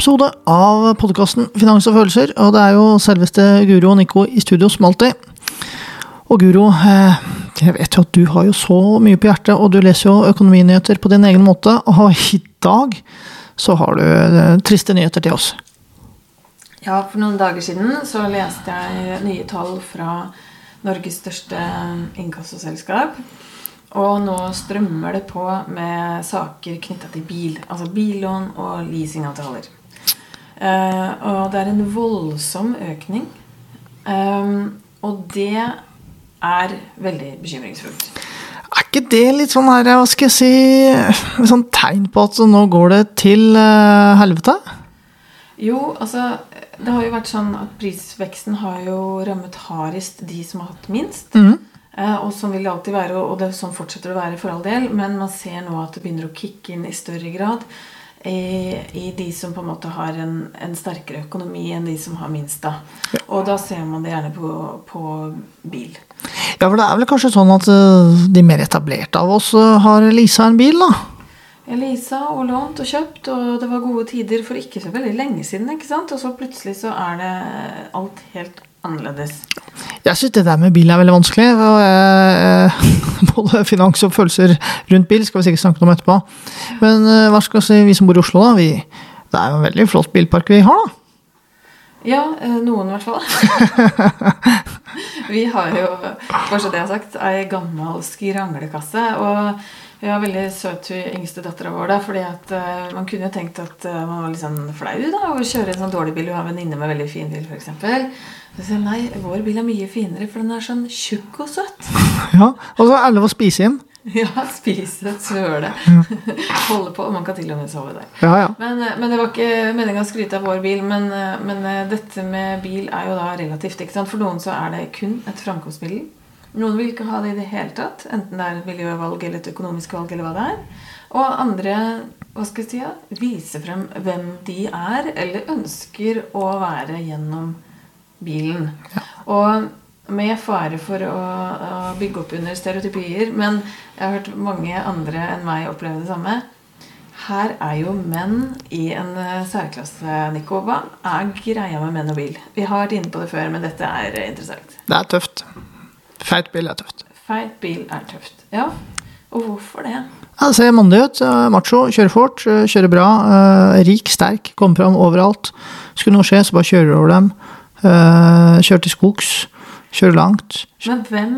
episode av podkasten Finans og følelser. Og det er jo selveste Guro og Nico i studio som alltid. Og Guro, eh, jeg vet jo at du har jo så mye på hjertet, og du leser jo økonominyheter på din egen måte. Og i dag så har du eh, triste nyheter til oss. Ja, for noen dager siden så leste jeg nye tall fra Norges største inkassoselskap. Og nå strømmer det på med saker knytta til bil. Altså billån og leasingavtaler. Eh, og det er en voldsom økning. Eh, og det er veldig bekymringsfullt. Er ikke det litt sånn her, hva skal jeg si, sånn tegn på at nå går det til uh, helvete? Jo, altså Det har jo vært sånn at prisveksten har jo rammet hardest de som har hatt minst. Mm. Eh, og sånn vil det alltid være, og det sånn fortsetter det å være for all del. Men man ser nå at det begynner å kicke inn i større grad i, i de som på en måte har en, en sterkere økonomi enn de som har minst. da. Og da ser man det gjerne på, på bil. Ja, for det er vel kanskje sånn at uh, de mer etablerte av oss uh, har leasa en bil, da? Jeg leasa og lånt og kjøpt, og det var gode tider for ikke så veldig lenge siden. ikke sant? Og så plutselig så er det alt helt annerledes. Jeg syns det der med bil er veldig vanskelig. Og jeg, både finans og følelser rundt bil skal vi sikkert snakke om etterpå. Men uh, hva skal vi si, vi som bor i Oslo, da? Vi, det er jo en veldig flott bilpark vi har, da. Ja, eh, noen i hvert fall. Vi har jo, bare så det er sagt, ei gammel skranglekasse. Og vi har veldig søt hun yngste dattera vår, da, fordi at uh, man kunne jo tenkt at uh, man var litt sånn flau da, å kjøre en sånn dårlig bil. Hun har en venninne med veldig fin bil, f.eks. Så sier jeg nei, vår bil er mye finere, for den er sånn tjukk og søt. Ja, Og så er det lov å spise inn. Ja, spise, søle, holde på. Man kan til og med sove der. Ja, ja. Men, eh, men det var ikke meninga å skryte av vår bil. Men, eh, men eh, dette med bil er jo da relativt. ikke sant? For noen så er det kun et framkomstmiddel. Noen vil ikke ha det i det hele tatt. Enten det er et miljøvalg eller et økonomisk valg. eller hva det er. Og andre hva skal jeg si, ja, viser frem hvem de er, eller ønsker å være gjennom bilen. Og med fare for å, å bygge opp under stereotypier, men jeg har hørt mange andre enn meg oppleve det samme. Her er jo menn i en eh, særklasse, Nico. Hva er greia med menn og bil? Vi har vært inne på det før, men dette er eh, interessant. Det er tøft. Feit bil er tøft. Feit bil er tøft. Ja. Og hvorfor det? Ja, det ser mandig ut. eh, Macho. Kjører fort, kjører bra. Rik, sterk, kommer fram overalt. Skulle noe skje, så bare kjører du over dem. Kjører til skogs. Kjører langt. Men hvem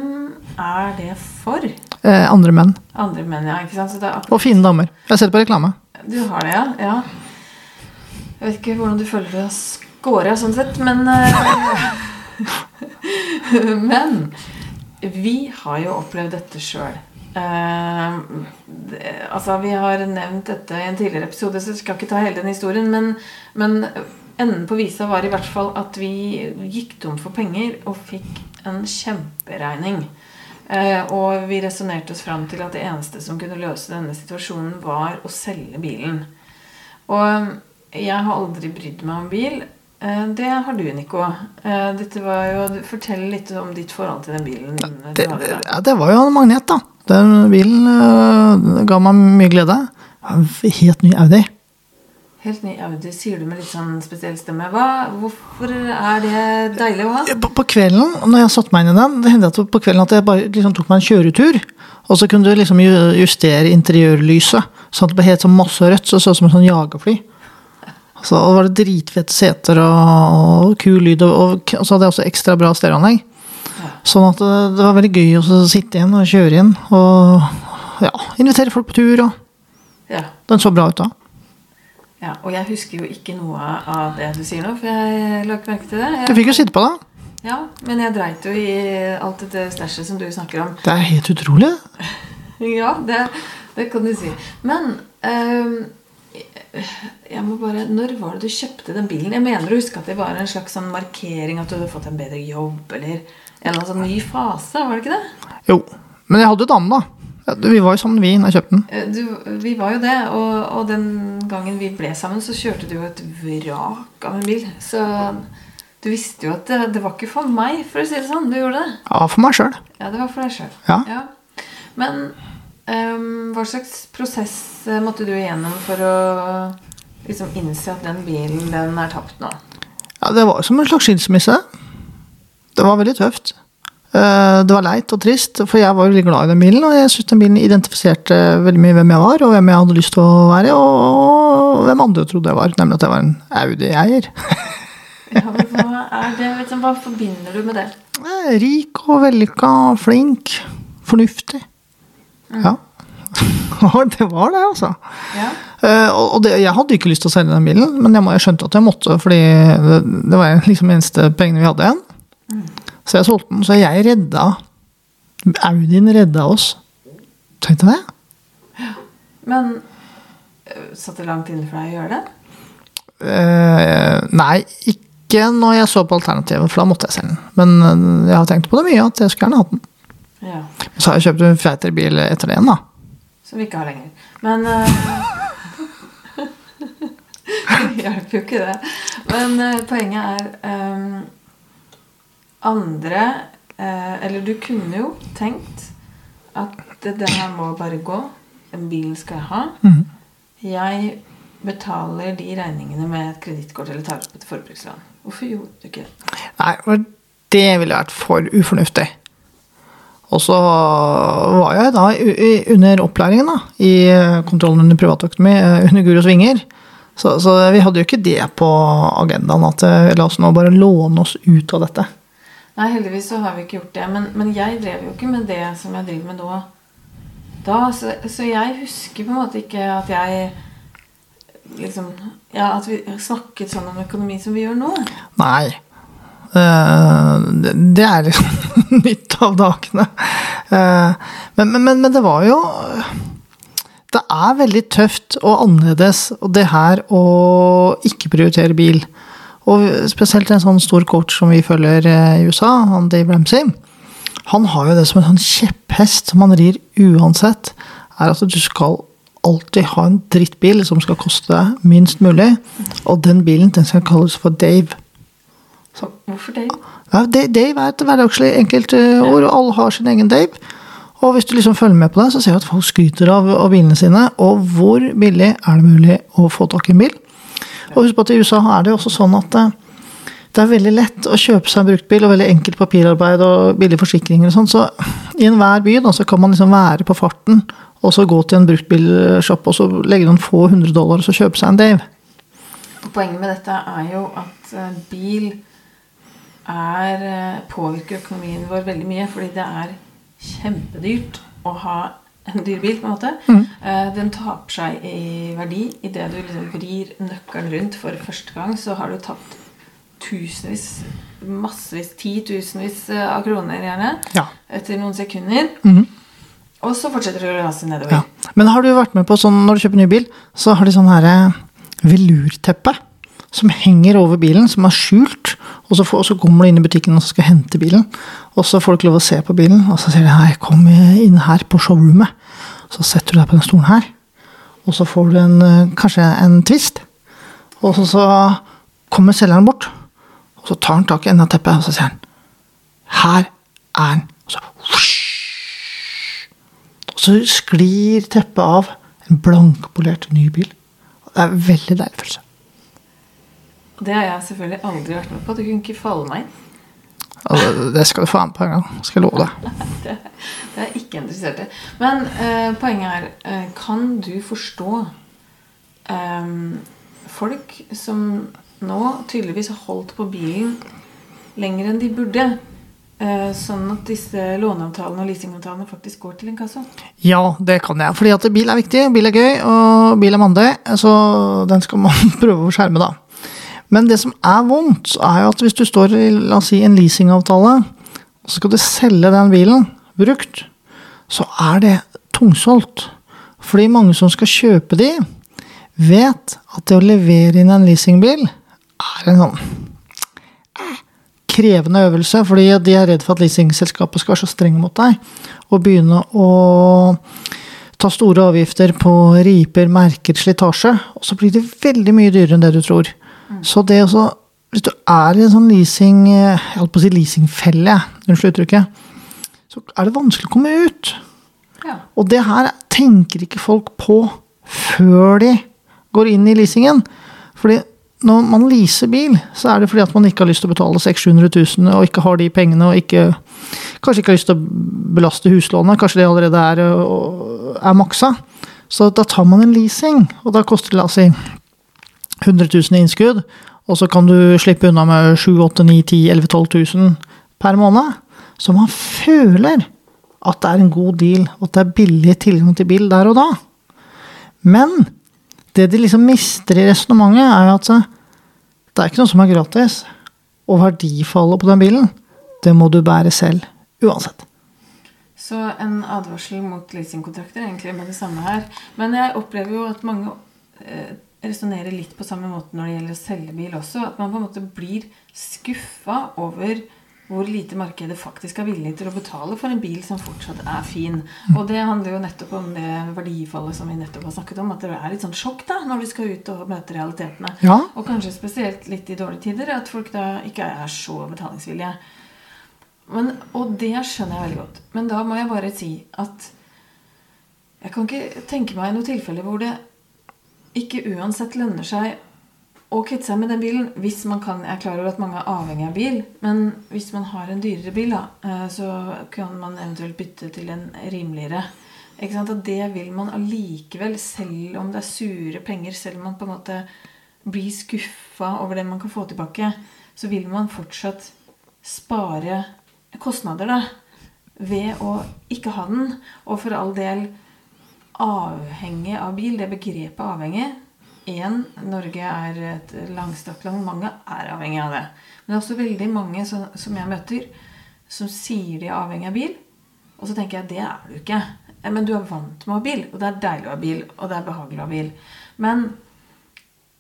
er det for? Eh, Andre menn. Andre menn, ja. ikke sant? Akkurat Og fine damer. Jeg har sett på reklame. Du har det, ja? ja. Jeg vet ikke hvordan du føler du har scora sånn sett, men eh, Men vi har jo opplevd dette sjøl. altså, vi har nevnt dette i en tidligere episode, så jeg skal ikke ta hele den historien. Men, men enden på visa var i hvert fall at vi gikk tom for penger og fikk en kjemperegning. Eh, og vi resonnerte oss fram til at det eneste som kunne løse denne situasjonen, var å selge bilen. Og jeg har aldri brydd meg om bil. Eh, det har du, Nico. Eh, dette var jo, Fortell litt om ditt forhold til den bilen. Det, ja, det var jo en magnet, da. Den bilen eh, ga meg mye glede. Helt ny Audi. Helt ny Audi, sier du med litt sånn spesiell stemme. Hva, hvorfor er det deilig å ha? På, på kvelden, når jeg satte meg inn i den, det hendte at på kvelden at jeg bare liksom tok meg en kjøretur. Og så kunne du liksom justere interiørlyset, sånn at det ble helt sånn masse rødt, så det så ut som et sånn jagerfly. Så det var det dritfete seter og, og kul lyd, og, og, så hadde jeg også ekstra bra stereoanlegg. Sånn at det, det var veldig gøy å sitte igjen og kjøre inn, og ja, invitere folk på tur, og Ja. den så bra ut da. Ja. Og jeg husker jo ikke noe av det du sier nå, for jeg la ikke merke til det. Du Jeg, fikk jo sitte på det. ja, men jeg dreit jo i alt dette stæsjet som du snakker om. Det er helt utrolig. Ja, det, det kan du si. Men um, jeg må bare Når var det du kjøpte den bilen? Jeg mener å huske at det var en slags sånn markering at du hadde fått en bedre jobb, eller en eller annen sånn ny fase, var det ikke det? Jo, men jeg hadde jo dame, da. Ja, Vi var jo sammen, vi, da jeg kjøpte den. Eh, Du, vi var jo det, og, og den gangen vi ble sammen, så kjørte du jo et vrak av en bil. Så du visste jo at det, det var ikke for meg, for å si det sånn. Du gjorde det. Ja, for meg sjøl. Ja, det var for deg sjøl. Ja. Men um, hva slags prosess eh, måtte du igjennom for å liksom innse at den bilen, den er tapt nå? Ja, det var som en slags skilsmisse. Det var veldig tøft. Eh, Det var leit og trist, for jeg var veldig glad i den bilen. Og jeg syntes den bilen identifiserte veldig mye hvem jeg var, og hvem jeg hadde lyst til å være, og hvem andre trodde jeg var, nemlig at jeg var en Audi-eier. Ja, hva er det, liksom, hva forbinder du med det? Eh, Rik og vellykka, flink, fornuftig. Ja. det var det, altså. Ja. Uh, og det, jeg hadde ikke lyst til å selge den bilen, men jeg, må, jeg skjønte at jeg måtte, fordi det, det var liksom eneste pengene vi hadde igjen. Så jeg solgte den. Så jeg redda Audien redda oss. Tenkte du det. Men øh, satt det langt inne for deg å gjøre det? Uh, nei, ikke når jeg så på alternativet, for da måtte jeg selge den. Men eh, jeg har tenkt på det mye, at jeg skulle gjerne hatt den. Ja. Så har jeg kjøpt en feitere bil etter det igjen, da. Som vi ikke har lenger. Men uh... Det hjelper jo ikke, det. Men uh, poenget er øhm, Andre eh, Eller du kunne jo tenkt at det, her må bare gå. Den bilen skal jeg ha. Mhm. Jeg betaler de regningene med et kredittkort eller tar opp et forbrukslån. Hvorfor gjorde du ikke det? Nei, for det ville vært for ufornuftig. Og så var jeg da under opplæringen da, i eh, kontrollen under privatøkonomi eh, under Guro Svinger. Så, så vi hadde jo ikke det på agendaen at eh, la oss nå bare låne oss ut av dette. Nei, heldigvis så har vi ikke gjort det. Men, men jeg drev jo ikke med det som jeg driver med nå. Da, så, så jeg husker på en måte ikke at jeg liksom Ja, at vi snakket sånn om økonomi som vi gjør nå. Nei. Eh, det, er nytt av dagene. Eh, men, men, men det var jo Det er veldig tøft og annerledes, og det her å ikke prioritere bil. Og spesielt en sånn stor coach som vi følger eh, i USA, han Dave Ramsey. Han har jo det som en sånn kjepphest som han rir uansett, er at du skal alltid ha en drittbil som skal koste deg minst mulig, og den bilen den skal kalles for Dave. Så hvorfor Dave? Ja, Dave er et hverdagslig enkelt eh, ord, og alle har sin egen Dave. Og hvis du liksom følger med på det, så ser du at folk skryter av, av bilene sine. Og hvor billig er det mulig å få tak i en bil? Og husk på at i USA er det jo også sånn at eh, det er veldig lett å kjøpe seg en bruktbil, og veldig enkelt papirarbeid og billige forsikringer og sånn. Så i enhver by da, så kan man liksom være på farten, og så gå til en bruktbilshop og så legge noen få hundre dollar og så kjøpe seg en Dave. Poenget med dette er jo at eh, bil er, eh, påvirker økonomien vår veldig mye. Fordi det er kjempedyrt å ha en dyr bil. på en måte. Eh, Den taper seg i verdi idet du liksom vrir nøkkelen rundt for første gang. Så har du tapt tusenvis, massevis, titusenvis eh, av kroner gjerne. Ja. Etter noen sekunder. Og så fortsetter det å rase nedover. Ja. Men har du vært med på sånn når du kjøper ny bil, så har de sånn her eh, velurteppe som henger over bilen, som er skjult. Og så, får, og så kommer du inn i butikken og skal hente bilen. Og så får du ikke lov å se på bilen, og så sier de hei, kom inn her på showroomet. Så setter du deg på den stolen her, og så får du en, eh, kanskje en twist. Og så, så kommer selgeren bort, og så tar han tak i enden av teppet, og så sier han her er den. Og så og så sklir teppet av en blankpolert ny bil. Det er en veldig deilig følelse. Det har jeg selvfølgelig aldri vært med på. Du kunne ikke falle meg inn. Altså, det skal du få an på en gang. Skal jeg love deg. Det, det er jeg ikke interessert i. Men eh, poenget er eh, Kan du forstå eh, folk som nå tydeligvis har holdt på bilen lenger enn de burde? Eh, sånn at disse låneavtalene og leasingavtalene faktisk går til inkasso? Ja, det kan jeg. Fordi at bil er viktig, bil er gøy, og bil er mandig. Så den skal man prøve å skjerme, da. Men det som er vondt, er jo at hvis du står i la oss si, en leasingavtale, og så skal du selge den bilen brukt, så er det tungsolgt. Fordi mange som skal kjøpe de, vet at det å levere inn en leasingbil er en sånn eh, krevende øvelse, fordi de er redd for at leasingselskapet skal være så streng mot deg, og begynne å ta store avgifter på riper, merker, slitasje, og så blir det veldig mye dyrere enn det du tror. Så det også Hvis du er i en sånn leasing Jeg holdt på å si leasingfelle, unnskyld uttrykket, så er det vanskelig å komme ut. Ja. Og det her tenker ikke folk på før de går inn i leasingen. Fordi når man leaser bil, så er det fordi at man ikke har lyst til å betale 600 000 og ikke har de pengene og ikke, kanskje ikke har lyst til å belaste huslånet. Kanskje det allerede er, er maksa. Så da tar man en leasing, og da koster det la oss si 100 000 i innskudd. Og så kan du slippe unna med 7 8 9 10 11 12 000 per måned. Så man føler at det er en god deal, og at det er billig tilgang til bil der og da. Men det de liksom mister i resonnementet, er at det er ikke noe som er gratis. Og verdifallet på den bilen, det må du bære selv. Uansett. Så en advarsel mot leasingkontrakter egentlig med det samme her. Men jeg opplever jo at mange eh, resonnerer litt på samme måte når det gjelder å selge bil også. At man på en måte blir skuffa over hvor lite markedet faktisk er villig til å betale for en bil som fortsatt er fin. Og det handler jo nettopp om det verdifallet som vi nettopp har snakket om. At det er litt sånn sjokk da, når du skal ut og møte realitetene. Ja. Og kanskje spesielt litt i dårlige tider, at folk da ikke er så betalingsvillige. Men, og det skjønner jeg veldig godt. Men da må jeg bare si at jeg kan ikke tenke meg noe tilfelle hvor det ikke uansett lønner seg å kvitte seg med den bilen hvis man kan Jeg er klar over at mange er avhengig av bil, men hvis man har en dyrere bil, da, eh, så kan man eventuelt bytte til en rimeligere. Ikke sant? Og det vil man allikevel, selv om det er sure penger, selv om man på en måte blir skuffa over det man kan få tilbake, så vil man fortsatt spare kostnader, da. Ved å ikke ha den. Og for all del avhengig av bil, det begrepet avhengig Én, Norge er et langstrakt land. Mange er avhengig av det. Men det er også veldig mange som, som jeg møter, som sier de er avhengig av bil. Og så tenker jeg det er du ikke. Men du er vant med å ha bil, og det er deilig å ha bil, og det er behagelig å ha bil. Men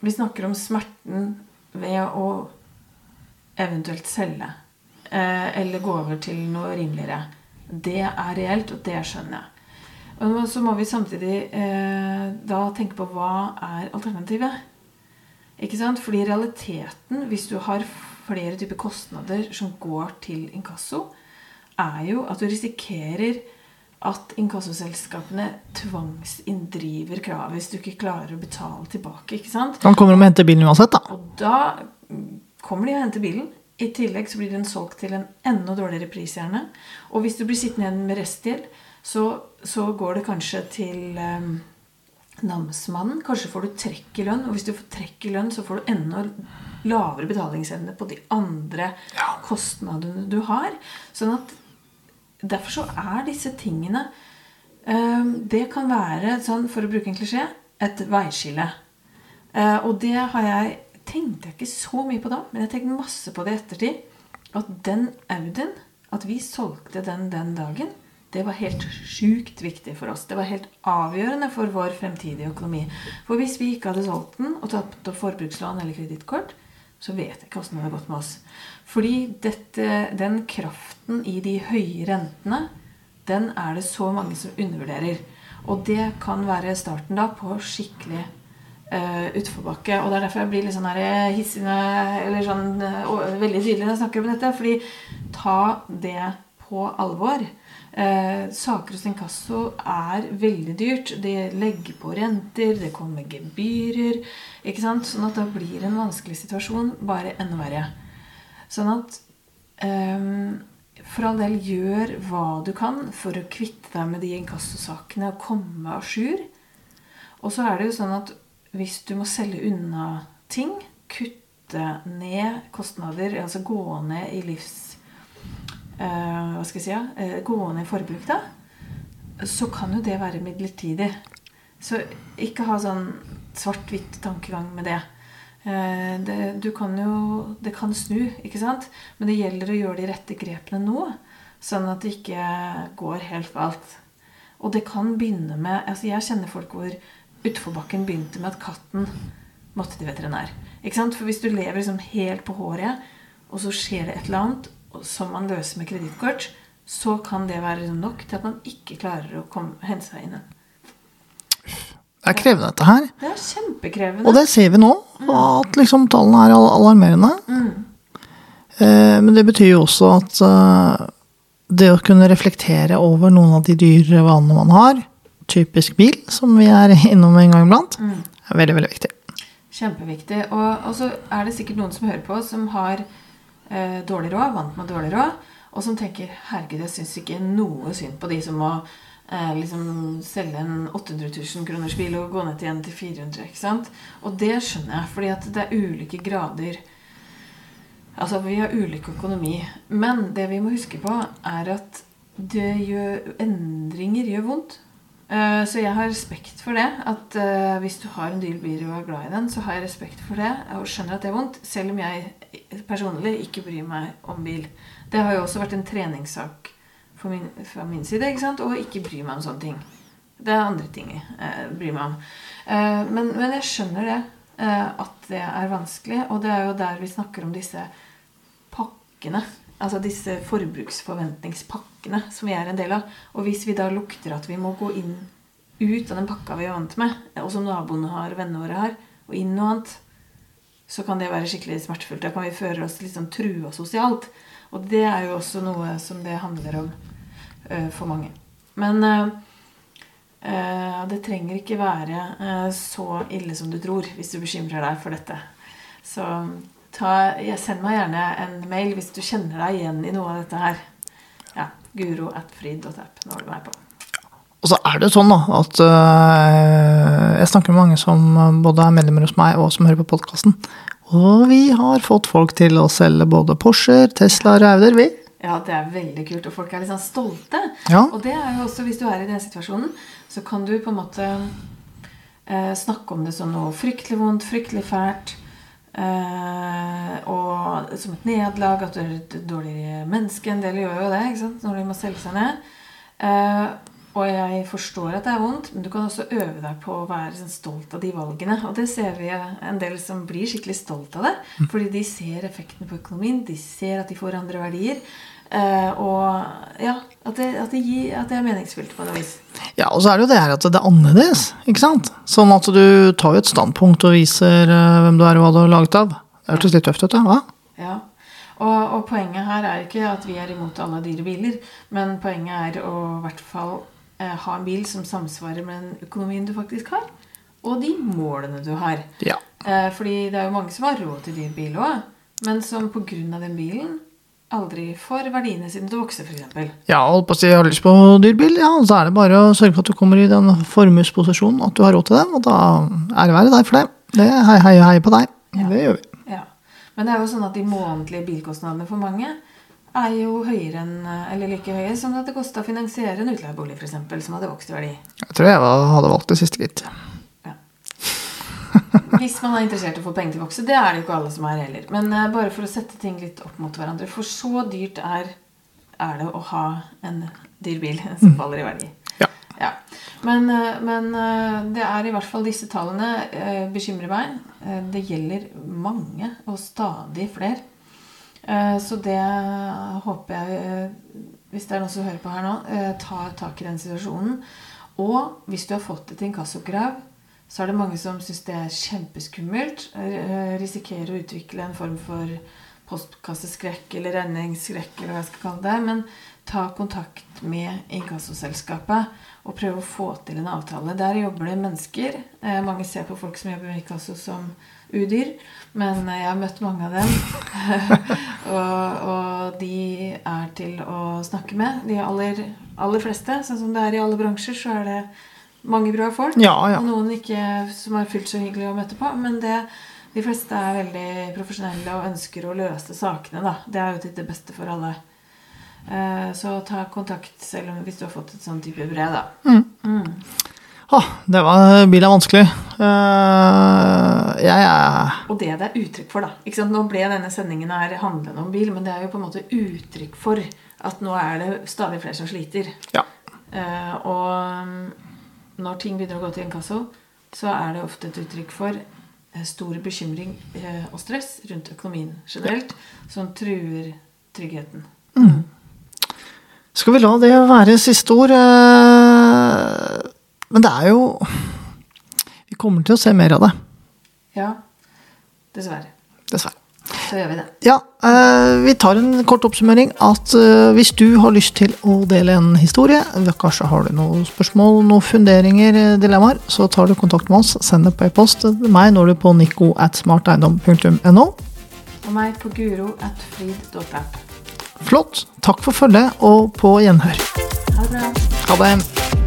vi snakker om smerten ved å eventuelt selge. Eh, eller gå over til noe rimeligere. Det er reelt, og det skjønner jeg. Men så må vi samtidig eh, da tenke på hva er alternativet. Ikke sant? Fordi realiteten, hvis du har flere typer kostnader som går til inkasso, er jo at du risikerer at inkassoselskapene tvangsinndriver kravet hvis du ikke klarer å betale tilbake. ikke sant? Han kommer og henter bilen uansett, da. Og da kommer de og henter bilen. I tillegg så blir den solgt til en enda dårligere pris, gjerne. Og hvis du blir sittende igjen med restgjeld, så, så, går det kanskje til um, namsmannen. Kanskje får du trekk i lønn. Og hvis du får trekk i lønn, så får du enda lavere betalingsevne på de andre Ja. kostnadene du har. Sånn at Derfor så er disse tingene um, Det kan være, sånn, for å bruke en klisjé, et veiskille. Eh, og det har jeg tenkte jeg ikke så mye på da, men jeg tenkte masse på det i ettertid. At den Audien, at vi solgte den den dagen, det var helt sjukt viktig for oss. Det var helt avgjørende for vår fremtidige økonomi. For hvis vi ikke hadde solgt den og tatt opp forbrukslån eller kredittkort, så vet jeg ikke åssen det hadde gått med oss. Fordi dette, den kraften i de høye rentene, den er det så mange som undervurderer. Og det kan være starten da på skikkelig uh, utforbakke. Og det er derfor jeg blir litt sånn her hissig eller sånn uh, veldig tydelig når jeg snakker om dette. Fordi ta det på alvor. Eh, saker hos inkasso er veldig dyrt. Det legger på renter, det kommer gebyrer. ikke sant? Sånn at da blir en vanskelig situasjon bare enda verre. Sånn at eh, for all del gjør hva du kan for å kvitte deg med de inkassosakene og komme à jour. Og så er det jo sånn at hvis du må selge unna ting, kutte ned kostnader, altså gå ned i livs Hva skal jeg si? Ja? Eh, gå i forbruk, da. Så kan jo det være midlertidig. Så ikke ha sånn svart-hvitt tankegang med det. Eh, det, du kan jo, det kan snu, ikke sant? Men det gjelder å gjøre de rette grepene nå. Sånn at det ikke går helt galt. Og det kan begynne med altså Jeg kjenner folk hvor utforbakken begynte med at katten måtte til veterinær. Ikke sant? For hvis du lever liksom helt på håret, og så skjer det et eller annet som man løser med kredittkort, så kan det være nok til at man ikke klarer å komme, hente seg inn. Det er krevende, dette her. Det er kjempekrevende. Og det ser vi nå, at liksom tallene er al- alarmerende. Eh, Men det betyr jo også at eh, det å kunne reflektere over noen av de dyrere vanene man har, typisk bil, som vi er innom en gang iblant, er veldig, veldig viktig. Kjempeviktig. Og, og så er det sikkert noen som hører på, som har eh, dårlig råd, vant med dårlig råd, og som tenker herregud, jeg syns ikke noe synd på de som må eh, liksom selge en 800 000 kroners bil og gå ned til igjen til 400 ikke sant? Og det skjønner jeg, fordi at det er ulike grader Altså, vi har ulik økonomi. Men det vi må huske på, er at det gjør, endringer gjør vondt. Eh, Så jeg har respekt for det. At eh, hvis du har en dyr bil og er glad i den, så har jeg respekt for det og skjønner at det er vondt. Selv om jeg personlig ikke bryr meg om bil. Det har jo også vært en treningssak min, fra min side. ikke sant? Og ikke bry meg om sånne ting. Det er andre ting jeg eh, bryr meg om. Eh, men, men jeg skjønner det. Eh, at det er vanskelig. Og det er jo der vi snakker om disse pakkene. Altså disse forbruksforventningspakkene som vi er en del av. Og hvis vi da lukter at vi må gå inn ut av den pakka vi er vant med, og som naboene har, vennene våre har, og inn noe annet, så kan det være skikkelig smertefullt. Da kan vi føle oss litt sånn trua sosialt. Og det er jo også noe som det handler om uh, for mange. Men uh, uh, det trenger ikke være så ille som du tror, hvis du bekymrer deg for dette. Så ta, send meg gjerne en mail hvis du kjenner deg igjen i noe av dette her. Ja, Guro at frid.app. Nå har du meg på. Og så er det sånn da, at øh, jeg snakker med mange som både er medlemmer hos meg og som hører på podkasten. Og vi har fått folk til å selge både Porscher, Tesla og Rauder, vi. Ja, det er veldig kult, og folk er sånn stolte. Ja. Og det er jo også, hvis du er i den situasjonen, så kan du på en måte eh, snakke om det som noe fryktelig vondt, fryktelig fælt. Eh, og som et nederlag, at du er et dårligere menneske. En del gjør jo det ikke sant? når de må selge seg ned. Eh, og jeg forstår at det er vondt, men du kan også øve deg på å være sånn stolt av de valgene. Og det ser vi en del som blir skikkelig stolt av det. Fordi de ser effekten på økonomien, de ser at de får andre verdier. Eh, og ja, at det, at, det gir, at det er meningsfylt på noe vis. Ja, og så er det jo det her at det er annerledes, ikke sant? Sånn at du tar jo et standpunkt og viser øh, hvem du er og hva du har laget av. Det hørtes litt tøft ut, da. hva? Ja. Og, og poenget her er ikke at vi er imot alle dyre biler, men poenget er å i hvert fall eh, ha en bil som samsvarer med den økonomien du faktisk har, og de målene du har. Ja. Eh, fordi det er jo mange som har råd til dyr bil òg, men som pga. den bilen aldri får verdiene sine til å vokse, f.eks. Ja, holdt på å si jeg har lyst på dyrbil, ja, så er det bare å sørge for at du kommer i den formuesposisjonen, at du har råd til den, og da er det være deg for det. Det heier hei, hei, hei på deg. Ja. Det gjør vi. Ja. Men det er jo sånn at de månedlige bilkostnadene for mange er jo høyere enn, eller like høye som det kosta å finansiere en utleiebolig, f.eks., som hadde vokst i verdi. Jeg tror jeg hadde valgt det siste, gitt. Ja. Hvis man er interessert i å få penger til å vokse. Det er det jo ikke alle som er heller. Men eh, bare for å sette ting litt opp mot hverandre. For så dyrt er, er det å ha en dyr bil som faller i verdi. Ja. Ja. Men, eh, men eh, det er i hvert fall disse tallene bekymrer meg. Det gjelder mange, og stadig flere. Eh, Så det håper jeg, eh, hvis det er noen som hører på her nå, eh, tar tak i den situasjonen. Og hvis du har fått et inkassokrav, så er det mange som syns det er kjempeskummelt. eh, Risikerer å utvikle en form for postkasseskrekk eller regningsskrekk, eller hva jeg skal kalle det. Men ta kontakt med inkassoselskapet og prøv å få til en avtale. Der jobber det mennesker. Eh, Mange ser på folk som jobber med inkasso som udyr, men eh, jeg har møtt mange av dem. og, og de er til å snakke med. De aller, aller fleste, sånn som det er i alle bransjer, så er det mange bra folk. Ja, ja. Og noen ikke som er fullt så hyggelig å møte på. Men det, de fleste er veldig profesjonelle og ønsker å løse sakene. Da. Det er jo til det beste for alle. Eh, Så ta kontakt selv om hvis du har fått et sånn type brev, da. Åh, det var bil er vanskelig. Uh, jeg er Og det det er uttrykk for, da. Nå ble denne sendingen her handlende om bil, men det er jo på en måte uttrykk for at nå er det stadig flere som sliter. Ja. Uh, og mm, når ting begynner å gå til inkasso, så er det ofte et uttrykk for eh, stor bekymring og stress rundt økonomien generelt, som truer tryggheten. Skal vi la det være siste ord? eh, Men det er jo Vi kommer til å se mer av det. Ja, dessverre. Dessverre. Så gjør vi det. Ja, eh, vi tar en kort oppsummering. At eh, hvis du har lyst til å dele en historie, kanskje har du noen spørsmål, noen funderinger, eh, dilemmaer, så tar du kontakt med oss. Send det på e-post. Meg når du på nico at smarteiendom.no. Og meg på guro at flid.app. Flott. Takk for følget, og på gjenhør. Ha det bra. Ha det.